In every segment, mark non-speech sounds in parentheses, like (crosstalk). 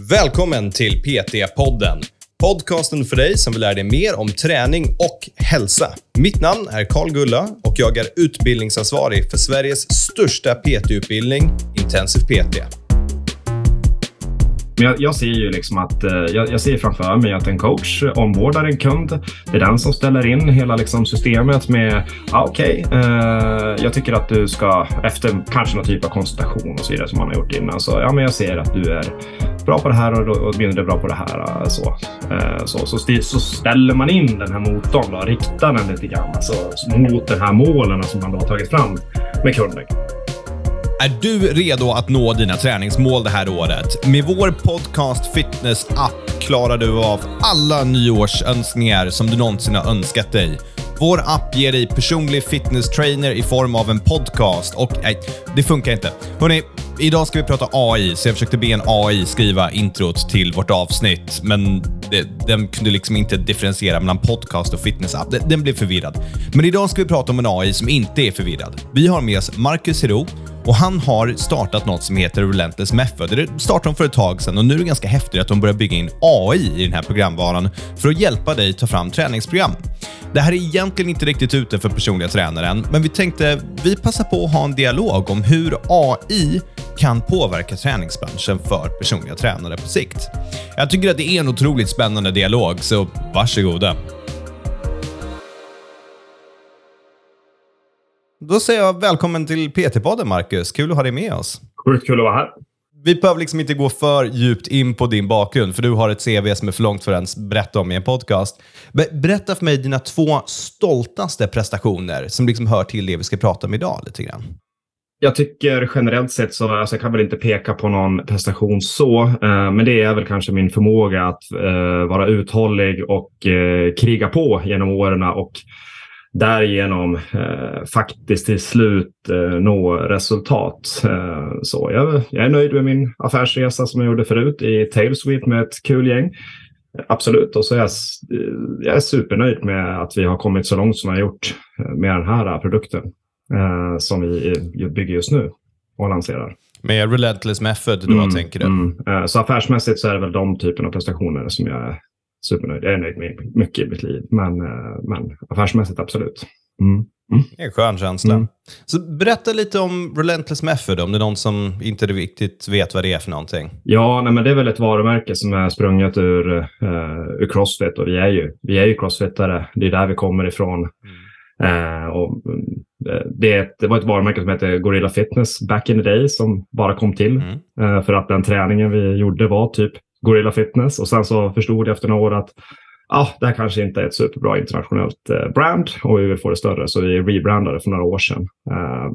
Välkommen till PT-podden. Podcasten för dig som vill lära dig mer om träning och hälsa. Mitt namn är Karl Gulla och jag är utbildningsansvarig för Sveriges största PT-utbildning, Intensiv PT. Men jag, jag, ser ju liksom att eh, jag, jag, ser framför mig att en coach ombordar en kund. Det är den som ställer in hela liksom systemet med ah, okej, okay, eh, jag tycker att du ska efter kanske någon typ av konsultation och så vidare som man har gjort innan. Så ja, men jag ser att du är bra på det här och, och mindre bra på det här. Eh, så, eh, så, så, så, ställer man in den här motorn och riktar den lite grann alltså, mot de här målen som man då har tagit fram med kunden. Är du redo att nå dina träningsmål det här året? Med vår podcast Fitness App klarar du av alla nyårsönskningar som du någonsin har önskat dig. Vår app ger dig personlig fitness trainer i form av en podcast och nej, det funkar inte. Hörrni, idag ska vi prata AI, så jag försökte be en AI skriva introt till vårt avsnitt, men det, den kunde liksom inte differentiera mellan podcast och fitness-app. Den, den blev förvirrad. Men idag ska vi prata om en AI som inte är förvirrad. Vi har med oss Marcus Hero och han har startat något som heter Relentless Method. Det startade de för ett tag sedan och nu är det ganska häftigt att de börjar bygga in AI i den här programvaran för att hjälpa dig ta fram träningsprogram. Det här är egentligen inte riktigt ute för personliga tränare än, men vi tänkte vi passar på att ha en dialog om hur AI kan påverka träningsbranschen för personliga tränare på sikt. Jag tycker att det är en otroligt spännande dialog, så varsågoda. Då säger jag välkommen till PT-podden, Marcus. Kul att ha dig med oss. Sjukt kul att vara här. Vi behöver liksom inte gå för djupt in på din bakgrund, för du har ett CV som är för långt för att ens berätta om i en podcast. Berätta för mig dina två stoltaste prestationer som liksom hör till det vi ska prata om idag lite grann. Jag tycker generellt sett så, alltså jag kan väl inte peka på någon prestation så, eh, men det är väl kanske min förmåga att eh, vara uthållig och eh, kriga på genom åren och därigenom eh, faktiskt till slut eh, nå resultat. Eh, så jag, jag, är nöjd med min affärsresa som jag gjorde förut i Tailsweep med ett kul gäng. Absolut, och så är jag, jag är supernöjd med att vi har kommit så långt som vi har gjort med den här produkten eh, som vi bygger just nu och lanserar. Med Relentless Method då, mm, tänker du? Mm. Eh, så affärsmässigt så är det väl de typen av prestationer som jag supernöjd. Jag är nöjd med mycket i mitt liv, men, eh, men affärsmässigt absolut. Mm. Mm. Det är en skön känsla. Mm. Så berätta lite om Relentless Method, om det är någon som inte riktigt vet vad det är för någonting. Ja, nej, men det är väl ett varumärke som är sprunget ur, uh, ur Crossfit och vi är ju, vi är ju crossfitare. Det är där vi kommer ifrån. Uh, och, uh, det, det, var ett varumärke som hette Gorilla Fitness back in the day som bara kom till mm. för att den träningen vi gjorde var typ Gorilla Fitness och sen så förstod jag efter några år att ah, det här kanske inte är ett superbra internationellt eh, brand och vi vill få det större så vi rebrandade för några år sedan. Eh,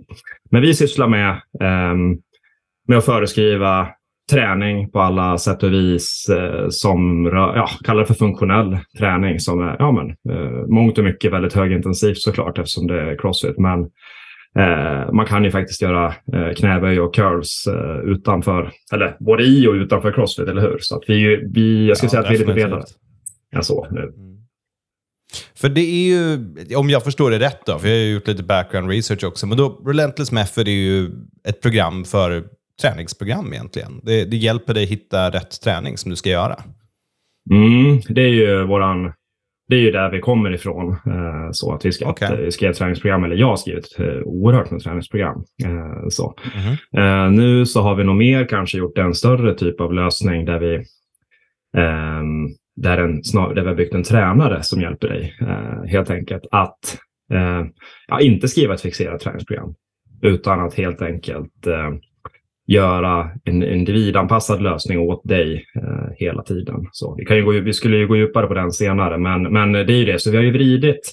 men vi sysslar med, eh, med att föreskriva träning på alla sätt och vis eh, som ja, kallar det för funktionell träning som är ja, men, eh, mångt och mycket väldigt högintensivt såklart eftersom det är crossfit. Men Eh, man kan ju faktiskt göra eh, knäböj och curls eh, utanför, eller både i och utanför crossfit, eller hur? Så att vi, vi jag skulle ja, säga att vi är lite bredare än så nu. Mm. För det är ju, om jag förstår det rätt då, för jag har gjort lite background research också, men då Relentless Method är ju ett program för träningsprogram egentligen. Det, det hjälper dig hitta rätt träning som du ska göra. Mm, det är ju våran det är ju där vi kommer ifrån. Eh, så att vi ska okay. skriva träningsprogram, eller jag har skrivit eh, oerhört med träningsprogram. Eh, så. Mm -hmm. nu så har vi nog mer kanske gjort en större typ av lösning där vi ehm, där, en, snar, där vi har byggt en tränare som hjälper dig helt enkelt att ja, inte skriva ett fixerat träningsprogram utan att helt enkelt göra en individanpassad lösning åt dig eh, hela tiden. Så vi, kan ju gå, vi skulle ju gå djupare på den senare, men, men det är ju det. Så vi har ju vridit,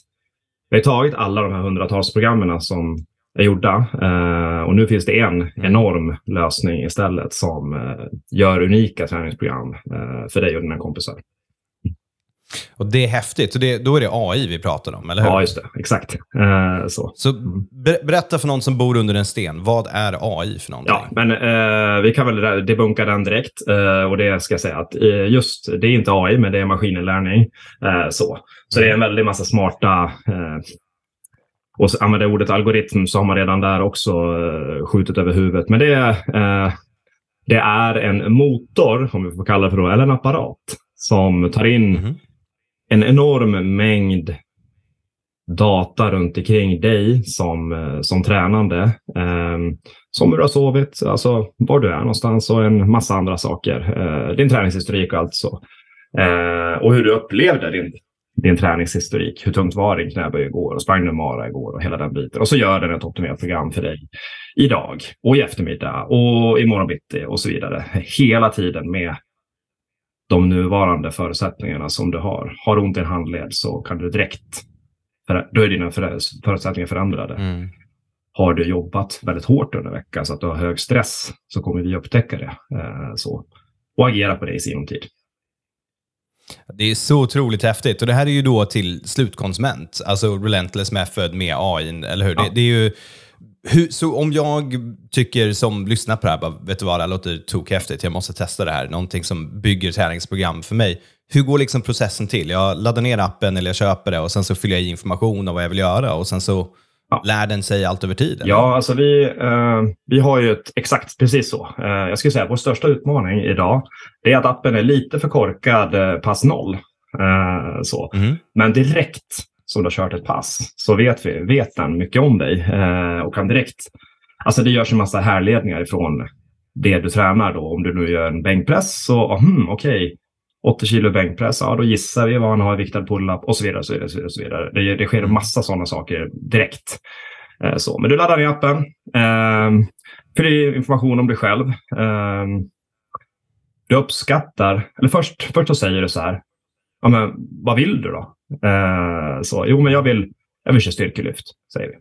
vi har tagit alla de här hundratals programmen som är gjorda eh, och nu finns det en enorm lösning istället som eh, gör unika träningsprogram eh, för dig och dina kompisar. Och Det är häftigt. Så det, då är det AI vi pratar om, eller hur? Ja, just det. Exakt. Uh, så. så berätta för någon som bor under en sten. Vad är AI för någonting? Ja, men uh, vi kan väl debunka den direkt. Uh, och det ska jag säga att just det är inte AI, men det är maskininlärning. så så det är en väldig massa smarta och använder ordet algoritm så har man redan där också skjutit över huvudet. Men det är Det är en motor, om vi får kalla det för det, eller en apparat som tar in mm en enorm mängd data runt omkring dig som, eh, som tränande. Eh, som hur du har sovit, alltså var du är någonstans och en massa andra saker. Eh, din träningshistorik och allt så. Eh, och hur du upplevde din, din träningshistorik. Hur tungt var din knäböj igår och sprang du mara igår och hela den biten. Och så gör den ett optimerat program för dig idag och i eftermiddag och imorgon bitti och så vidare. Hela tiden med de nuvarande förutsättningarna som du har. Har du ont i en handled så kan du direkt, då är dina förutsättningar förändrade. Mm. Har du jobbat väldigt hårt under veckan så att du har hög stress så kommer vi upptäcka det. Eh, så. Och agera på det i sinom tid. Det är så otroligt häftigt. Och det här är ju då till slutkonsument, alltså Relentless Method med AI, eller hur? Ja. Det, det, är ju hur, så om jag tycker som lyssnar på det här, bara, vet du vad, det här låter tokhäftigt, jag måste testa det här, någonting som bygger träningsprogram för mig. Hur går liksom processen till? Jag laddar ner appen eller jag köper det och sen så fyller jag i information om vad jag vill göra och sen så ja. lär den sig allt över tiden? Ja, alltså vi, eh, vi har ju ett exakt precis så. Eh, jag skulle säga att vår största utmaning idag är att appen är lite för korkad eh, pass noll. Eh, så. Mm. Men direkt som du har kört ett pass så vet, vi, vet den mycket om dig eh, och kan direkt, alltså det görs en massa härledningar ifrån det du tränar då. Om du nu gör en bänkpress så, hmm, okej, okay. 80 kilo bänkpress, ja då gissar vi vad han har i viktad pull-up och så vidare. Så vidare, så vidare, så vidare. Det, det sker en massa sådana saker direkt. Eh, så. Men du laddar ner appen, eh, fyller information om dig själv. Eh, du uppskattar, eller först, först så säger du så här, ja, men, vad vill du då? Eh, så, jo, men jag vill, jag vill köra styrkelyft, säger vi.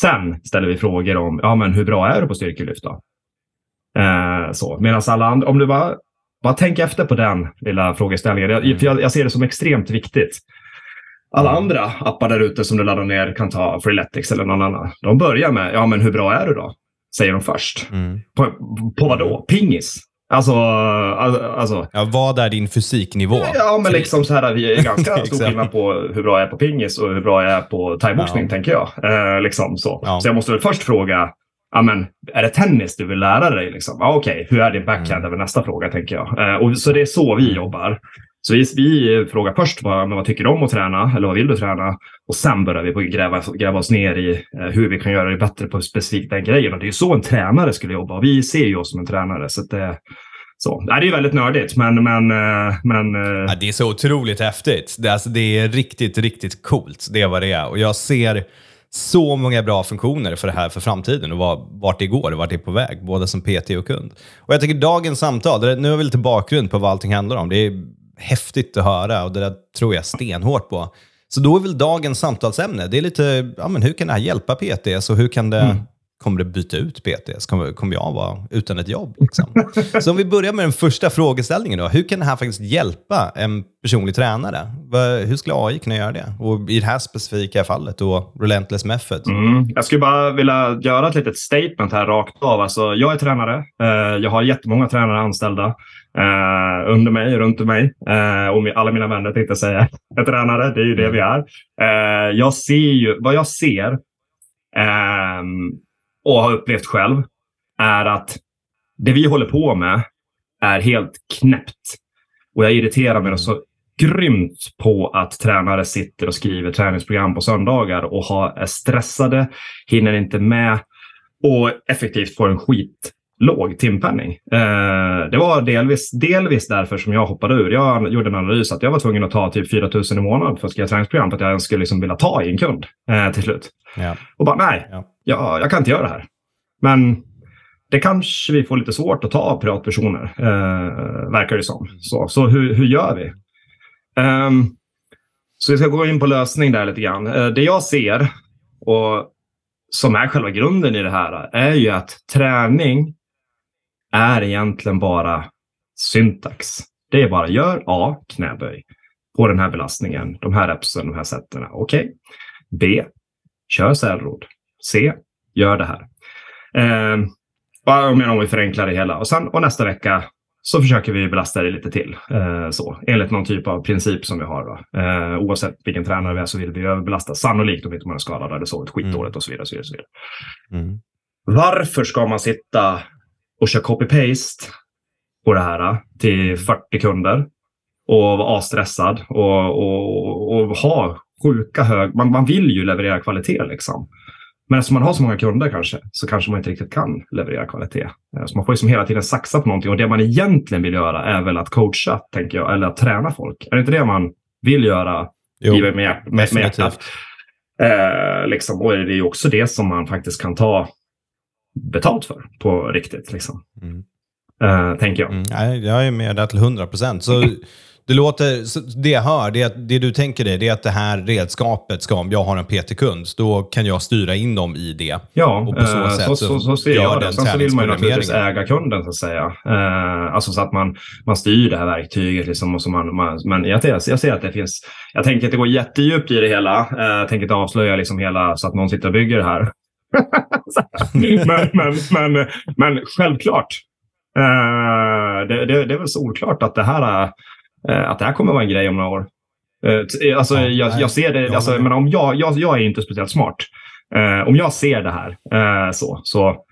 Sen ställer vi frågor om, ja, men hur bra är du på styrkelyft då? Eh, så, medan alla andra, om du bara, bara tänk efter på den lilla frågeställningen. Jag, mm. jag, jag ser det som extremt viktigt. Alla mm. andra appar där ute som du laddar ner kan ta Freeletics eller någon annan. De börjar med, ja men hur bra är du då? Säger de först. Mm. På, på vad då? Pingis? Alltså, alltså... Ja, vad är din fysiknivå? Ja, men liksom så här, vi är (laughs) ganska stor skillnad på hur bra jag är på pingis och hur bra jag är på thaiboxning, ja. tänker jag. Eh, liksom så. Ja. så jag måste väl först fråga, men, är det tennis du vill lära dig? Liksom? Ja, Okej, okay. hur är din backhand? Mm. är väl nästa fråga, tänker jag. Eh, och, så det är så vi mm. jobbar. Så vi, vi frågar först vad, vad tycker du om att träna eller vad vill du träna? Och sen börjar vi på gräva, gräva oss ner i eh, hur vi kan göra det bättre på specifikt den grejen. Och det är ju så en tränare skulle jobba. Och vi ser ju oss som en tränare. Så det, eh, så. det är väldigt nördigt, men... men, eh, men eh, ja, det är så otroligt häftigt. Det, alltså, det är riktigt, riktigt coolt. Det är vad det är. Och jag ser så många bra funktioner för det här för framtiden och vart det går och vart det är på väg, både som PT och kund. Och jag tycker dagens samtal, nu har vi lite bakgrund på vad allting handlar om. Det är häftigt att höra och det där tror jag stenhårt på. Så då är väl dagens samtalsämne, det är lite, ja men hur kan det här hjälpa PTS och hur kan det, mm kommer det byta ut PTS? Kommer, kommer jag vara utan ett jobb? Liksom? Så om vi börjar med den första frågeställningen då, hur kan det här faktiskt hjälpa en personlig tränare? Hur skulle AI kunna göra det? Och i det här specifika fallet då, Relentless Method. Mm. Jag skulle bara vilja göra ett litet statement här rakt av. Alltså, jag är tränare. Eh, jag har jättemånga tränare anställda. Uh, under mig, runt mig. Uh, och alla mina vänner tänkte jag säga (laughs) Jag tränare. Det är ju det vi är. Uh, jag ser ju, vad jag ser ehm, och har upplevt själv är att det vi håller på med är helt knäppt. Och jag irriterar mig så grymt på att tränare sitter och skriver träningsprogram på söndagar och har, är stressade, hinner inte med och effektivt får en skit låg timpenning. Eh, det var delvis, delvis därför som jag hoppade ur. Jag gjorde en analys att jag var tvungen att ta typ 4 000 i månaden för att skriva träningsprogram för att jag skulle liksom vilja ta i en kund eh, till slut. Ja. Och bara nej, ja. jag, jag kan inte göra det här. Men det kanske vi får lite svårt att ta av privatpersoner, eh, verkar det som. Så, så hur, hur gör vi? Um, så vi ska gå in på lösning där lite grann. Uh, det jag ser och som är själva grunden i det här är ju att träning är egentligen bara syntax. Det är bara gör A, knäböj på den här belastningen, de här repsen, de här sätten. Okej. Okay. B, kör cellrod. C, gör det här. Eh, om vi förenklar det hela. Och, sen, och nästa vecka så försöker vi belasta det lite till. Eh, så, enligt någon typ av princip som vi har. Då. Eh, oavsett vilken tränare vi är så vill vi överbelasta. Sannolikt om inte man är skadad eller sovit skitdåligt mm. och så vidare. Och så vidare, och så vidare. Mm. Varför ska man sitta och kör copy-paste på det här till 40 kunder och vara asstressad och, och, och ha sjuka hög... Man, man vill ju leverera kvalitet liksom. Men eftersom man har så många kunder kanske, så kanske man inte riktigt kan leverera kvalitet. Eh, så man får liksom hela tiden saxa på någonting. Och det man egentligen vill göra är väl att coacha, tänker jag, eller att träna folk. Är det inte det man vill göra jo, med, med, med, med hjärtat? Eh, liksom. Och det är ju också det som man faktiskt kan ta betalt för på riktigt. Liksom. Mm. Eh, tänker jag. Mm, jag är med där till 100 procent. Det låter, det jag hör, det, det du tänker dig, det är att det här redskapet ska, om jag har en PT-kund, då kan jag styra in dem i det. Ja, och på så, eh, sätt så, så, så ser jag det. Sen så vill man ju naturligtvis äga kunden så att säga. Eh, alltså så att man, man styr det här verktyget. Liksom, och så man, man, men jag, jag, jag ser att det finns, jag tänker inte gå jättedjupt i det hela. Eh, jag tänker inte avslöja liksom hela så att någon sitter och bygger det här. (laughs) men, men, men, men självklart. Uh, det, det, det, är väl solklart att det här är Eh, att det här kommer vara en grej om några år. Eh, alltså, ja, jag, jag, ser det, alltså, men om jag, jag, jag är inte speciellt smart. Om jag ser det här så, så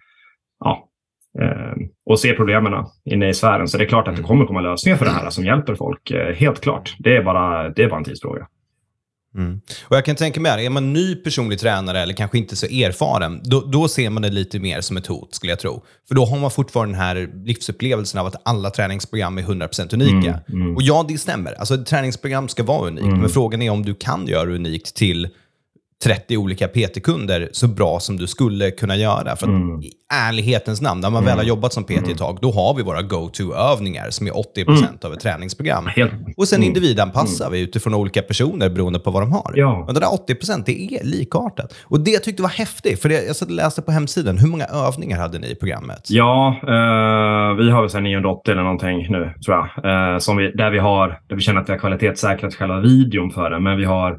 ja, och ser problemen inne i sfären så det är klart att det mm. kommer komma lösningar för det här som hjälper folk. helt klart. Det är bara, det är bara en tidsfråga. Mm. Och jag kan tänka mig, är man ny personlig tränare eller kanske inte så erfaren, då, då, ser man det lite mer som ett hot, skulle jag tro. För då har man fortfarande den här livsupplevelsen av att alla träningsprogram är 100% unika. Mm, mm. Och ja, det stämmer. Alltså, träningsprogram ska vara unikt, mm. men frågan är om du kan göra unikt till 30 olika PT-kunder så bra som du skulle kunna göra. För mm. i ärlighetens namn, när man mm. väl har mm. jobbat som PT ett mm. tag, då har vi våra go-to-övningar som är 80% mm. av ett träningsprogram. Och sen mm. individanpassar vi utifrån olika personer beroende på vad de har. Ja. Och det där 80% det är likartat. Och det jag tyckte var häftigt, för det, jag satt och läste på hemsidan, hur många övningar hade ni i programmet? Ja, eh, vi har väl sen 980 eller någonting nu, tror jag. Eh, som vi, där, vi har, där vi känner att vi har kvalitetssäkrat själva videon för det, men vi har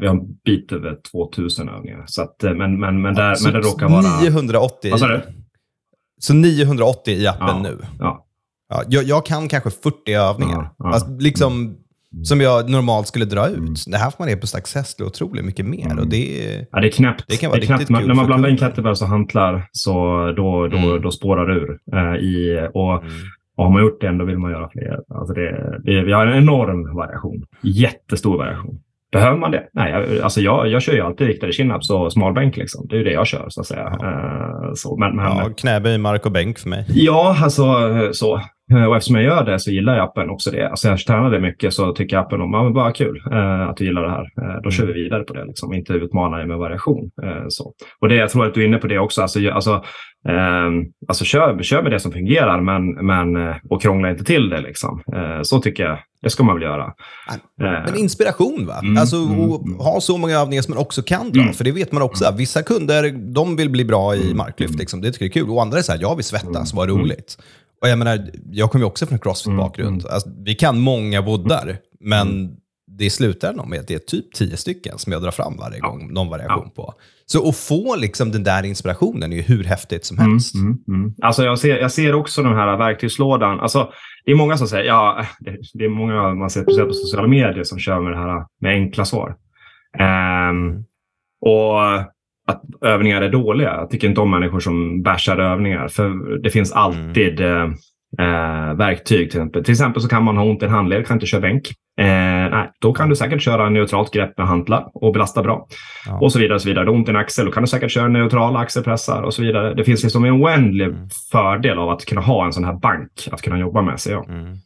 vi har en bit över 2000 övningar. Så att, eh, men, men, men, där, men det råkar vara... 980? Vad sa du? Så 980 i appen ja, nu? Ja. ja jag, jag, kan kanske 40 övningar. Ja, alltså, liksom, mm. Som jag normalt skulle dra ut. Mm. Det här får man på Success otroligt mycket mer. Mm. Och det, ja, det är knäppt. Det kan vara det är knäppt. När man blandar in kettlebells och hantlar så då, då, mm. då spårar det ur. Uh, i, och, mm. och har man gjort det, då vill man göra fler. Alltså det, det, vi har en enorm variation. Jättestor variation. Behöver man det? Nej, jag, alltså jag, jag kör ju alltid riktade chin-ups och smalbänk. Liksom. Det är ju det jag kör, så att säga. Ja. Uh, så, men, men, ja, knäböj, mark och bänk för mig. Ja, alltså så. Och eftersom jag gör det så gillar jag appen också det. Alltså jag tränar det mycket så tycker jag appen om, ja bara kul uh, att du gillar det här. Uh, då mm. kör vi vidare på det, liksom. inte utmana dig med variation. Uh, så. Och det, jag tror att du är inne på det också. Alltså, alltså, alltså kör, kör med det som fungerar men, men, och krångla inte till det. Liksom. så tycker jag det ska man väl göra. Men inspiration va? Mm, alltså mm, mm. ha så många övningar som man också kan dra. Mm. För det vet man också. Vissa kunder, de vill bli bra i mm, marklyft. Mm. Liksom. Det tycker jag är kul. Och andra är så här, jag vill svettas, vad roligt. Och jag menar, jag kommer ju också från en crossfit-bakgrund. Alltså, vi kan många voddar, men det slutar nog med att det är typ tio stycken som jag drar fram varje gång, någon variation på. Så att få liksom den där inspirationen är ju hur häftigt som helst. Mm, mm, mm. Alltså jag, ser, jag ser också den här verktygslådan. Alltså, det är många som säger, ja, det, det är många man ser på sociala medier som kör med det här med enkla svar. Um, och att övningar är dåliga. Jag tycker inte om människor som bashar övningar. För det finns alltid mm. Eh, verktyg. Till exempel. till exempel så kan man ha ont i en handled, kan inte köra bänk. Eh, nej, då kan du säkert köra neutralt grepp med hantlar och belasta bra. Ja. Och så vidare. Och så vidare. Du har ont i en axel, då kan du säkert köra neutrala axelpressar och så vidare. Det finns liksom en oändlig mm. fördel av att kunna ha en sån här bank att kunna jobba med, ser jag. Mm.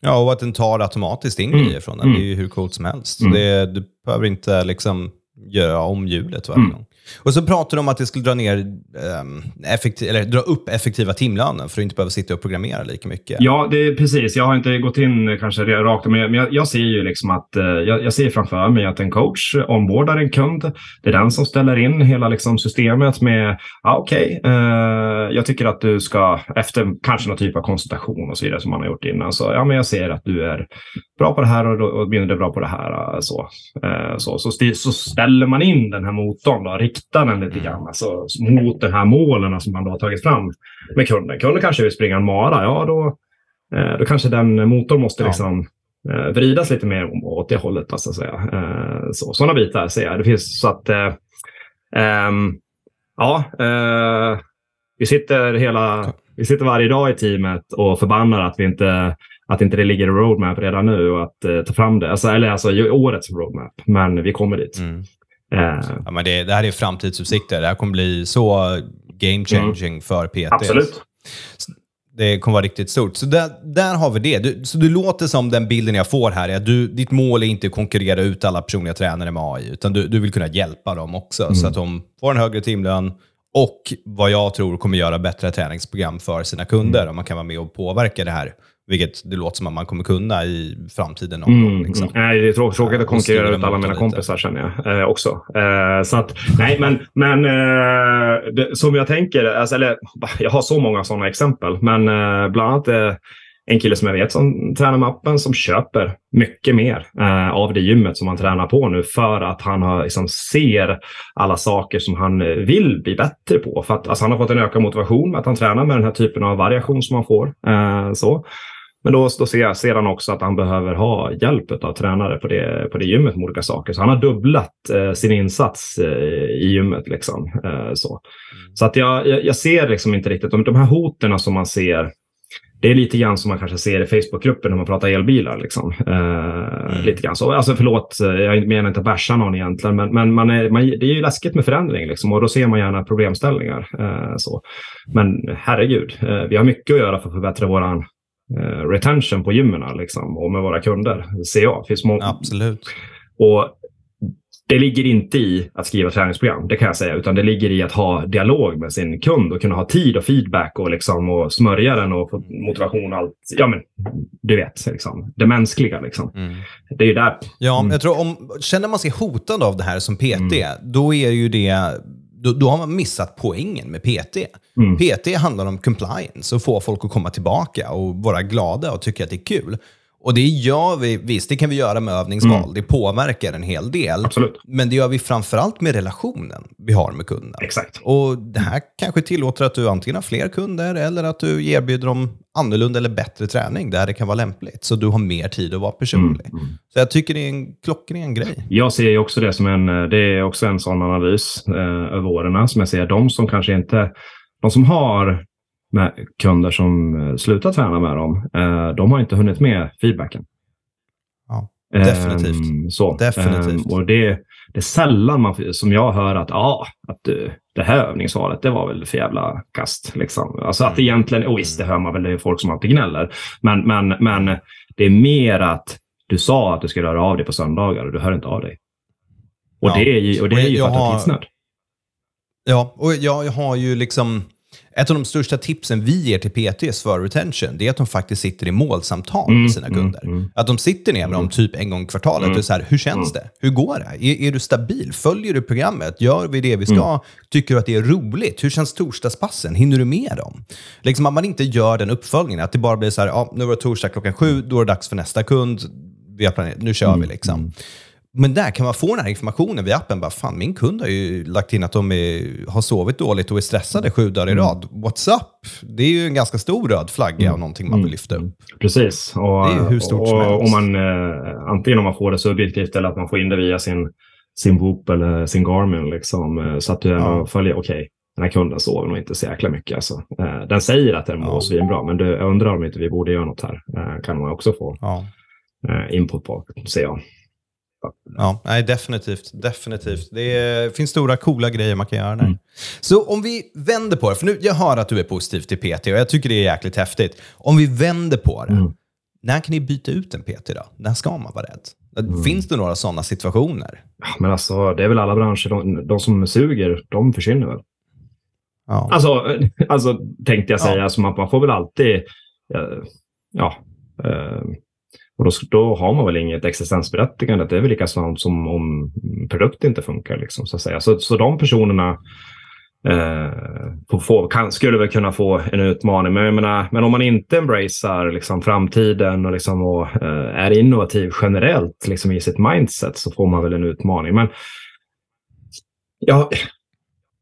Ja, och att den tar automatiskt in mm. grejer från den. Det är ju hur coolt som helst. Mm. Det, du behöver inte liksom göra om hjulet varje mm. gång. Och så pratar de om att det skulle dra, ner, ehm, um, effektiv, eller dra upp effektiva timlönen för att inte behöva sitta och programmera lika mycket. Ja, det är precis. Jag har inte gått in kanske rakt, men jag, jag ser ju liksom att eh, jag, jag, ser framför mig att en coach ombordar en kund. Det är den som ställer in hela liksom, systemet med, ja okej, okay, eh, jag tycker att du ska, efter kanske någon typ av konsultation och så vidare som man har gjort innan, så ja, men jag ser att du är bra på det här och, och mindre bra på det här. Eh, eh, så, så. så, så, så ställer man in den här motorn då, rikta den lite grann mm. alltså, mot de här målen som man då har tagit fram med kunden. Kunden kanske vill springa en mara, ja då, eh, då kanske den motorn måste ja. liksom eh, vridas lite mer åt det hållet. Alltså, så, eh, så, sådana bitar ser jag. Det finns så att, eh, ehm, ja, eh, vi sitter, hela, vi sitter varje dag i teamet och förbannar att vi inte att inte det ligger i roadmap redan nu och att uh, ta fram det. Alltså, eller alltså årets roadmap, men vi kommer dit. Mm. Uh, ja, men det, det här är framtidsutsikter. Det här kommer bli så game changing mm. för PT. Absolut. Det kommer vara riktigt stort. Så där, där har vi det. Du, så det låter som den bilden jag får här är att du, ditt mål är inte att konkurrera ut alla personliga tränare med AI, utan du, du vill kunna hjälpa dem också mm. så att de får en högre timlön och vad jag tror kommer göra bättre träningsprogram för sina kunder. Mm. Och man kan vara med och påverka det här vilket det låter som att man kommer kunna i framtiden. Någon mm, liksom. Nej, det är tråkigt, tråkigt att konkurrera ut alla mina lite. kompisar känner jag eh, också. Eh, så att, nej, men, men eh, det, som jag tänker, alltså, eller, jag har så många sådana exempel, men eh, bland annat eh, en kille som jag vet som tränar med appen som köper mycket mer eh, av det gymmet som han tränar på nu för att han har, liksom, ser alla saker som han vill bli bättre på. För att, alltså, han har fått en ökad motivation med att han tränar med den här typen av variation som han får. Eh, så. Men då, då ser, ser han också att han behöver ha hjälp av tränare på det, på det gymmet med olika saker. Så han har dubblat eh, sin insats eh, i gymmet. Liksom, eh, så mm. så att jag, jag, jag, ser liksom inte riktigt de, de här hoten som man ser. Det är lite grann som man kanske ser i Facebookgruppen när man pratar elbilar. Liksom. Eh, mm. Lite grann så. Alltså förlåt, eh, jag menar inte att basha någon egentligen, men, men man är, man, det är ju läskigt med förändring liksom, och då ser man gärna problemställningar. Eh, så. Men herregud, vi har mycket att göra för att förbättra våran retention på gymmen liksom, och med våra kunder. Ser jag. Finns Absolut. Och det ligger inte i att skriva träningsprogram, det kan jag säga, utan det ligger i att ha dialog med sin kund och kunna ha tid och feedback och, liksom, och smörja den och få motivation och allt. Ja, men du vet, liksom, det mänskliga. Liksom. Mm. Det är ju där. Ja, mm. jag tror om, känner man sig hotad av det här som PT, mm. då är ju det då, då, har man missat poängen med PT. Mm. PT handlar om compliance och få folk att komma tillbaka och vara glada och tycka att det är kul. Och det gör vi, visst det kan vi göra med övningsval, mm. det påverkar en hel del. Absolut. Men det gör vi framförallt med relationen vi har med kunden. Exakt. Och det här kanske tillåter att du antingen har fler kunder eller att du erbjuder dem annorlunda eller bättre träning där det kan vara lämpligt. Så du har mer tid att vara personlig. Mm. Mm. Så jag tycker det är en klockren grej. Jag ser ju också det som en, det är också en sån analys eh, över åren som jag ser. De som kanske inte, de som har med kunder som eh, slutar träna med dem, eh, de har inte hunnit med feedbacken. Ja, definitivt. Um, så. definitivt. Um, och det, det är sällan man, som jag hör att, ja, att det här övningsvalet, det var väl för jävla kast. Liksom. Alltså att mm. egentligen, och visst, det hör man väl, det är folk som alltid gnäller. Men, men, men det är mer att du sa att du skulle röra av dig på söndagar och du hör inte av dig. Och ja. det är ju, och det är ju för att du har tidsnöd. Ja, och jag, jag har ju liksom ett av de största tipsen vi ger till PTs för retention, det är att de faktiskt sitter i målsamtal mm, med sina mm, kunder. Mm, att de sitter ner med dem mm. typ en gång i kvartalet mm. och så här, hur känns det? Hur går det? Är, är, du stabil? Följer du programmet? Gör vi det vi ska? Tycker du att det är roligt? Hur känns torsdagspassen? Hinner du med dem? Liksom att man inte gör den uppföljningen, att det bara blir så här, ja, nu var det torsdag klockan sju, då är det dags för nästa kund. Vi har planerat, nu kör vi liksom. Men där kan man få den här informationen via appen. Bara, fan, min kund har ju lagt in att de är, har sovit dåligt och är stressade sju dagar i mm. rad. What's up? Det är ju en ganska stor röd flagga mm. och någonting man vill lyfta upp. Mm. Precis. Och, det är hur stort och, som helst. Om man, eh, antingen om man får det subjektivt eller att man får in det via sin, sin Whoop eller sin Garmin. Liksom, eh, så att du ja. följer, okej, okay, den här kunden sover nog inte så jäkla mycket. Alltså. Eh, den säger att den mår ja. svinbra, men du, jag undrar om inte vi borde göra något här. Eh, kan man också få ja. eh, input på, ser jag. Ja, nej, definitivt. definitivt. Det är, finns stora coola grejer man kan göra där. Mm. Så om vi vänder på det, för nu, jag hör att du är positiv till PT och jag tycker det är jäkligt häftigt. Om vi vänder på det, mm. när kan ni byta ut en PT då? När ska man vara rädd? Mm. Finns det några sådana situationer? Ja, men alltså, det är väl alla branscher, de, de som suger, de försvinner väl. Ja. Alltså, alltså tänkte jag säga, ja. alltså, man, man får väl alltid, ja, ja eh, och då, då har man väl inget existensberättigande. Det är väl lika sant som om produkten inte funkar. Liksom, så, att säga. Så, så de personerna eh, få, kan, skulle väl kunna få en utmaning. Men, menar, men om man inte embracear liksom, framtiden och, liksom, och eh, är innovativ generellt liksom, i sitt mindset så får man väl en utmaning. Men ja,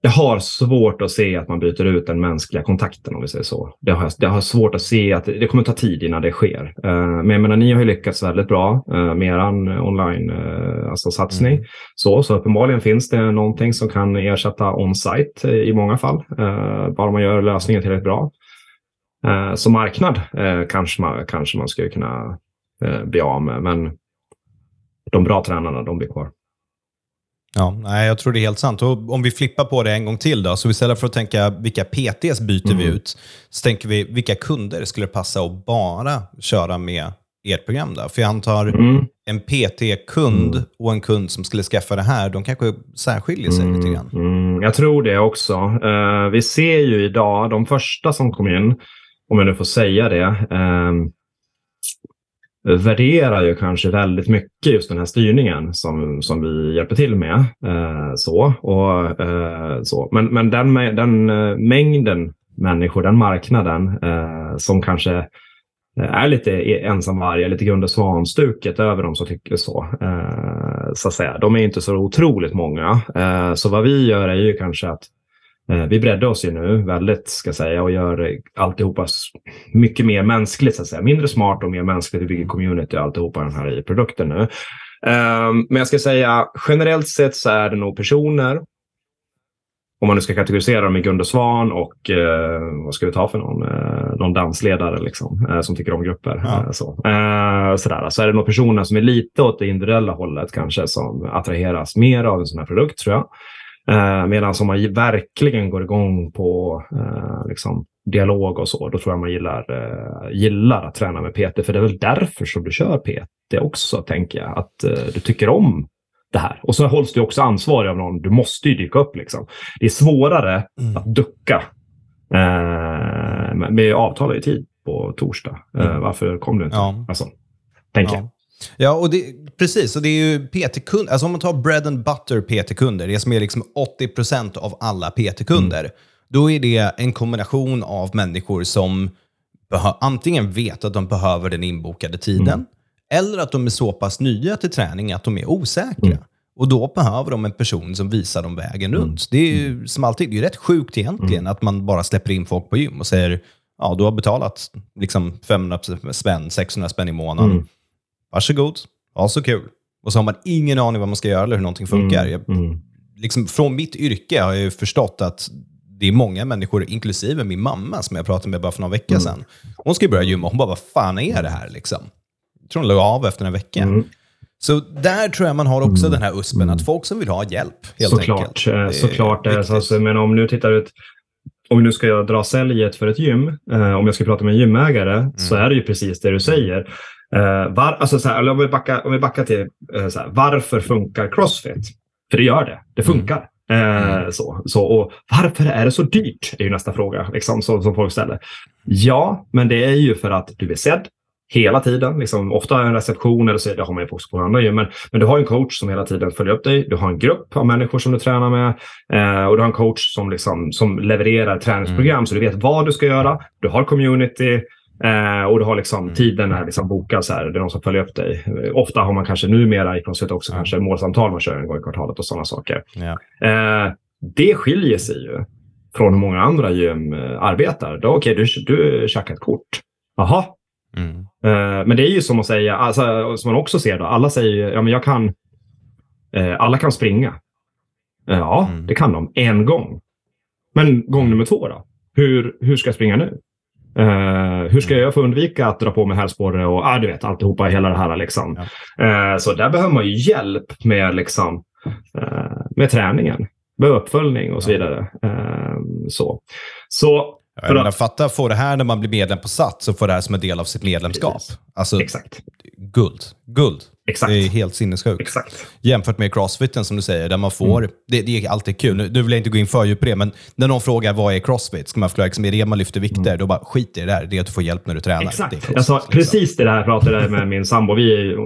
jag har svårt att se att man byter ut den mänskliga kontakten om vi säger så. Det har, det har svårt att se att det, kommer ta tid innan det sker. Uh, men jag menar, ni har ju lyckats väldigt bra uh, med er online uh, alltså satsning. Mm. Så, så uppenbarligen finns det någonting som kan ersätta on-site i många fall. Bara man gör lösningen tillräckligt bra. Som marknad kanske, man, kanske man skulle kunna bli av med. Men de bra tränarna, de blir kvar. Ja, nej, jag tror det är helt sant. Och om vi flippar på det en gång till då, så istället för att tänka vilka PTs byter mm. vi ut, så tänker vi vilka kunder skulle passa att bara köra med ert program då? För jag antar mm. en PT-kund mm. och en kund som skulle skaffa det här, de kanske särskiljer sig lite grann. Mm. mm. Jag tror det också. Uh, vi ser ju idag, de första som kom in, om jag nu får säga det, uh, värderar ju kanske väldigt mycket just den här styrningen som, som vi hjälper till med. Eh, så, och, eh, så. Men, men den, den eh, mängden människor, den marknaden eh, som kanske eh, är lite e-, ensamvargar, lite Gunde Svan-stuket över dem som tycker så. Eh, så att säga. De är inte så otroligt många. Eh, så vad vi gör är ju kanske att vi breddar oss ju nu väldigt, ska säga, och gör alltihopa mycket mer mänskligt, så att säga. Mindre smart och mer mänskligt. Vi bygger community och alltihopa den här i produkten nu. Ehm, men jag ska säga, generellt sett så är det nog personer, om man nu ska kategorisera dem i Gunde Svan och eh, vad ska vi ta för någon, eh, någon dansledare liksom, eh, som tycker om grupper. Ja. Eh, så. Eh, sådär. så är det nog personer som är lite åt det individuella hållet kanske som attraheras mer av en sån här produkt tror jag. Eh, Medan om man verkligen går igång på eh, liksom, dialog och så, då tror jag man gillar, eh, gillar att träna med PT. För det är väl därför som du kör PT också, tänker jag. Att eh, du tycker om det här. Och så hålls du också ansvarig av någon. Du måste ju dyka upp. Liksom. Det är svårare mm. att ducka. Eh, men vi avtalar ju tid på torsdag. Eh, mm. varför kom du inte? Ja. Alltså, tänker ja. jag. Ja, och det, precis. Och det är ju PT-kunder. Alltså om man tar bread and butter PT-kunder, det som är liksom 80% av alla PT-kunder, mm. då är det en kombination av människor som antingen vet att de behöver den inbokade tiden, mm. eller att de är så pass nya till träning att de är osäkra. Mm. Och då behöver de en person som visar dem vägen mm. runt. Det är ju som alltid, det är rätt sjukt egentligen mm. att man bara släpper in folk på gym och säger ja, du har betalat liksom 500 spänn, 600 spänn i månaden. Varsågod, ha så kul. Och så har man ingen aning vad man ska göra eller hur någonting funkar. Mm, mm. Liksom, från mitt yrke har jag ju förstått att det är många människor, inklusive min mamma, som jag pratade med bara för några veckor mm. sedan. Hon ska börja gymma hon bara, vad fan är det här liksom? Jag tror hon la av efter en vecka. Mm. Så där tror jag man har också mm. den här uspen, att folk som vill ha hjälp, helt Såklart, enkelt. Eh, såklart. Alltså, men om nu tittar ut om nu ska jag dra säljet för ett gym, eh, om jag ska prata med en gymägare, så är det ju precis det du säger. Uh, var, alltså så här, om, vi backar, om vi backar till uh, så här, varför funkar Crossfit? För det gör det. Det mm. funkar. Uh, så, så, och varför är det så dyrt? är ju nästa fråga liksom, som, som folk ställer. Ja, men det är ju för att du är sedd hela tiden. Liksom, ofta en reception, eller så det har man ju också på andra gym. Men, men du har en coach som hela tiden följer upp dig. Du har en grupp av människor som du tränar med. Eh, och du har en coach som, liksom, som levererar träningsprogram. Mm. Så du vet vad du ska göra. Du har community. Eh, och du har liksom mm. tiden är liksom bokad, så här, det är någon som följer upp dig. Ofta har man kanske numera i Crossfit också mm. kanske målsamtal man kör en gång i kvartalet och sådana saker. Ja. Eh, det skiljer sig ju från hur många andra gym eh, arbetar. Okej, okay, du, du käkar ett kort. Jaha. Mm. Eh, men det är ju som att säga, alltså, som man också ser då, alla säger ja men jag kan, eh, alla kan springa. Eh, ja, mm. det kan de en gång. Men gång nummer två då? Hur, hur ska jag springa nu? Uh, hur ska mm. jag få undvika att dra på mig hälsporre och ah, du vet, alltihopa, hela det här. Liksom. Ja. Uh, så där behöver man ju hjälp med, liksom, uh, med träningen, med uppföljning och så vidare. så. så jag menar, fatta få det här när man blir medlem på Sats och få det här som en del av sitt medlemskap. Alltså, Exakt. Guld. Guld. Exakt. Det är helt sinnessjukt. Exakt. Jämfört med crossfiten som du säger, där man får... Mm. Det, det, är alltid kul. Nu, nu vill jag inte gå in för djupt på det, men när någon frågar vad är crossfit, ska man förklara, liksom, är det man lyfter vikter? Mm. Då bara skit i det där. Det är att du får hjälp när du tränar. Exakt. jag sa liksom. precis det där jag pratade med min sambo. Vi är,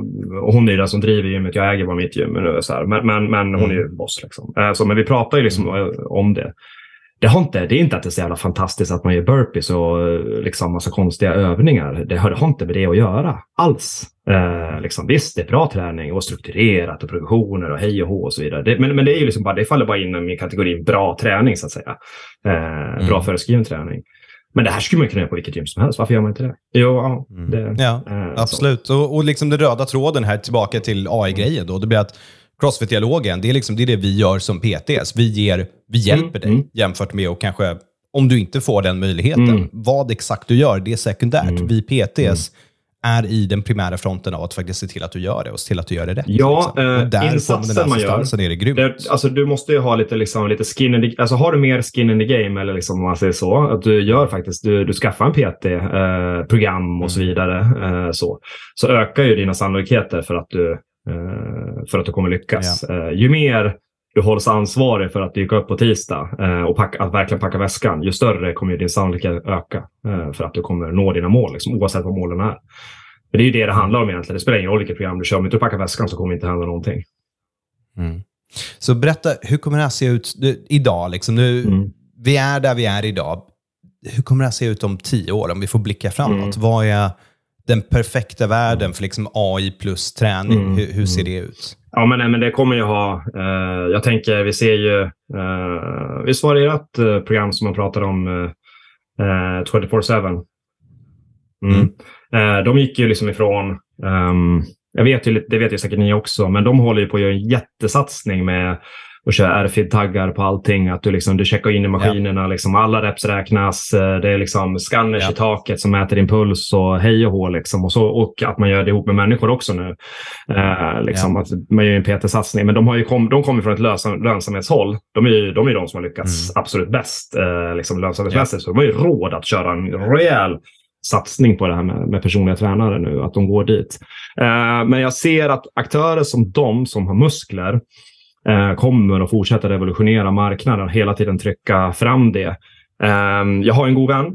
och hon är den som driver gymmet. Jag äger bara mitt gym. Men, så här. men, men, men hon är ju mm. boss. Liksom. Så, men vi pratar ju liksom mm. om det. Det, har inte, det är inte att det är så jävla fantastiskt att man gör burpees och liksom massa konstiga övningar. Det har, det har inte med det att göra alls. Eh, liksom, visst, det är bra träning och strukturerat och progressioner och hej och hå och så vidare. Det, men, men det är ju liksom bara, det faller bara in i kategorin bra träning så att säga. Eh, mm. Bra föreskriven träning. Men det här skulle man kunna göra på vilket gym som helst. Varför gör man inte det? Jo, ja, mm. det, ja eh, absolut. Och, och liksom den röda tråden här tillbaka till AI-grejen då. Det blir att Crossfit-dialogen, det är, liksom, det är det vi gör som PTs. Vi, ger, vi hjälper mm. dig mm. jämfört med att kanske, om du inte får den möjligheten, mm. vad exakt du gör, det är sekundärt. Mm. Vi PTs mm. är i den primära fronten av att faktiskt se till att du gör det och se till att du gör det rätt. Ja, liksom. eh, där insatsen man gör. Är det grymt. Det, alltså, du måste ju ha lite, liksom, lite skin in the, alltså Har du mer skin in the game, eller liksom, om man säger så, att du gör faktiskt, du, du skaffar en PT-program eh, och så mm. vidare, eh, så, så ökar ju dina sannolikheter för att du för att du kommer lyckas. Ja. Eh, ju mer du hålls ansvarig för att dyka upp på tisdag eh, och packa, att verkligen packa väskan, ju större kommer din sannolikhet öka för att du kommer nå dina mål, liksom, oavsett vad målen är. Men det är ju det det handlar om egentligen. Det spelar ingen roll vilket program du kör. Om inte du packar väskan så kommer det inte hända någonting. Mm. Så berätta, hur kommer det här se ut idag? Liksom nu, mm. Vi är där vi är idag. Hur kommer det här se ut om tio år, om vi får blicka framåt? Mm. Vad är den perfekta världen för liksom AI plus träning? Mm. Hur, hur, ser det ut? Ja, men, nej, men det kommer ju ha... Eh, jag tänker, vi ser ju... Eh, visst var det ert eh, program som man pratade om eh, 24-7? Mm. mm. Eh, de gick ju liksom ifrån... Um, jag vet ju, det vet ju säkert ni också, men de håller ju på att göra en jättesatsning med och kör RFID-taggar på allting. Att du, liksom, du checkar in i maskinerna, ja. liksom, alla reps räknas. Eh, det är liksom scanners ja. i taket som mäter din puls och hej och hå. Liksom. Och, så, och att man gör det ihop med människor också nu. Eh, liksom, ja. att man gör en PT-satsning. Men de, har ju kom, de kommer från ett lönsam, lönsamhetshåll. De är ju de, är de som har lyckats mm. absolut bäst eh, liksom, lönsamhetsmässigt. Så de har ju råd att köra en rejäl satsning på det här med, med personliga tränare nu, att de går dit. Eh, men jag ser att aktörer som de som har muskler kommer att fortsätta revolutionera marknaden, hela tiden trycka fram det. Eh, jag har en god vän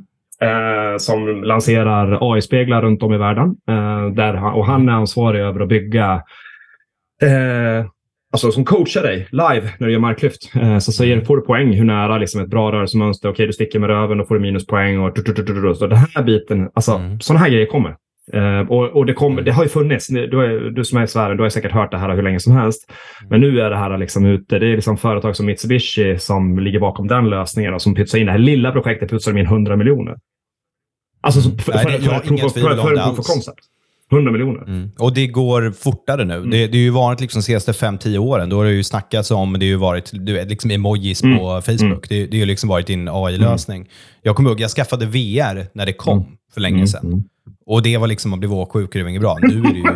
eh, som lanserar AI-speglar runt om i världen. Eh, där han, och han är ansvarig över att bygga eh, Alltså som coachar dig live när du gör marklyft. Eh, så säger, får du poäng hur nära liksom ett bra rörelsemönster. Okej, du sticker med röven, då får du minuspoäng. Och, så den här biten, alltså mm. sådana här grejer kommer. Uh, och, och det, kom, det har ju funnits, du, du som är i Sverige, du har säkert hört det här hur länge som helst. Men nu är det här liksom ute. Det är liksom företag som Mitsubishi som ligger bakom den lösningen och som pytsar in det här lilla projektet pytsar de in 100 miljoner. Alltså för, för, för, för, för, för, för, för concept. 100 miljoner. Mm. Och det går fortare nu. Mm. Det, det är ju varit liksom senaste 5-10 åren. Då har det ju snackats om, det har ju varit du vet, liksom emojis mm. på Facebook. Mm. Det, det har ju liksom varit din AI-lösning. Mm. Jag kommer ihåg, jag skaffade VR när det kom mm. för länge sedan. Och det var liksom att bli åksjuk, det var inget bra. Nu är det ju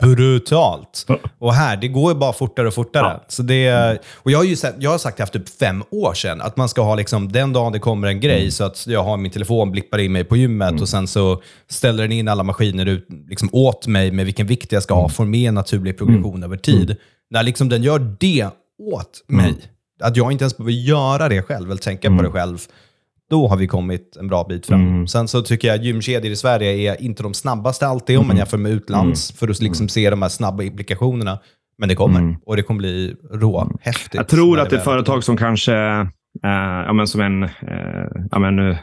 brutalt. Och här, det går ju bara fortare och fortare. Ja. Så det, och jag har ju sett, jag har sagt det för typ fem år sedan, att man ska ha liksom, den dagen det kommer en grej, mm. så att jag har min telefon, blippar in mig på gymmet mm. och sen så ställer den in alla maskiner ut, liksom åt mig med vilken vikt jag ska ha, mm. får med en naturlig progression mm. över tid. Mm. När liksom den gör det åt mig, mm. att jag inte ens behöver göra det själv, eller tänka på det själv, då har vi kommit en bra bit fram. Mm. Sen så tycker jag gymkedjor i Sverige är inte de snabbaste alltid, om man mm. jämför med utlands, mm. för att liksom se de här snabba implikationerna. Men det kommer, mm. och det kommer bli råhäftigt. Jag tror att det är företag som kanske, äh, ja, men som en, äh, ja, men, äh,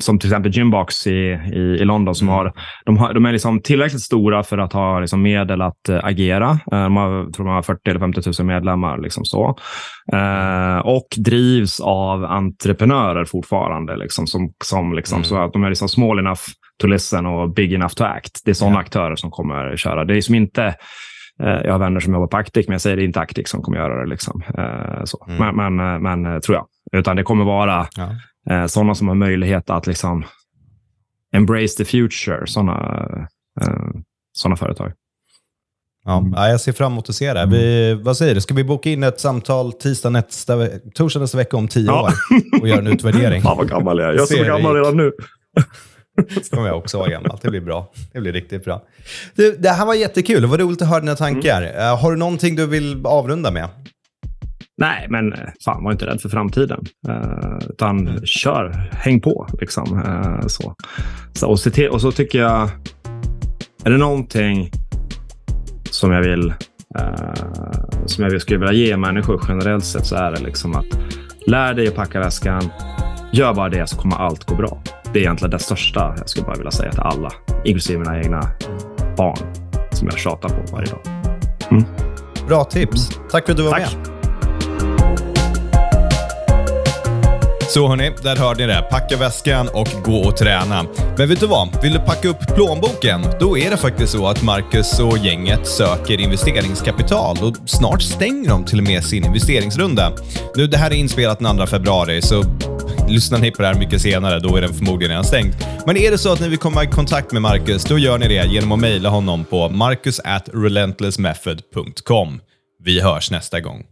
som till exempel Gymbox i, i, i London, som mm. har, de, har, de är liksom tillräckligt stora för att ha liksom medel att uh, agera. Uh, de har, tror de har 40 eller 50 000 medlemmar. Liksom så. Uh, och drivs av entreprenörer fortfarande. Liksom, som, som liksom, mm. Så att de är liksom small enough to listen och big enough to act. Det är sådana yeah. aktörer som kommer köra. Det är som inte jag har vänner som jobbar på Actic, men jag säger det är inte Actic som kommer göra det. Liksom. så. Mm. Men, men, men, tror jag. Utan det kommer vara ja eh, sådana som har möjlighet att liksom embrace the future, sådana eh, såna företag. Ja, jag ser fram emot att se det. Vi, vad säger du, ska vi boka in ett samtal tisdag nästa, torsdag nästa vecka om tio ja. år och göra en utvärdering? (laughs) Fan vad gammal jag är. Jag är så gammal redan nu. Så (laughs) kommer jag också vara gammal. Det blir bra. Det blir riktigt bra. Du, det här var jättekul. Det var roligt att höra dina tankar. Mm. Uh, har du någonting du vill avrunda med? Nej, men eh, fan, var inte rädd för framtiden. Uh, utan mm. kör, häng på. Liksom. Uh, så. Så, och, till, och så tycker jag, är det någonting som jag vill uh, som jag skulle vilja ge människor generellt sett så är det liksom att Lär dig att packa väskan. Gör bara det så kommer allt gå bra. Det är egentligen det största jag skulle bara vilja säga till alla, inklusive mina egna barn som jag tjatar på varje dag. Mm. Bra tips. Tack för att du var Tack. med. Så hörni, där hörde ni det. Packa väskan och gå och träna. Men vet du vad? Vill du packa upp plånboken? Då är det faktiskt så att Marcus och gänget söker investeringskapital och snart stänger de till och med sin investeringsrunda. Nu, det här är inspelat den 2 februari, så lyssnar ni på det här mycket senare, då är den förmodligen redan stängd. Men är det så att ni vill komma i kontakt med Marcus, då gör ni det genom att mejla honom på marcus at relentlessmethod.com. Vi hörs nästa gång.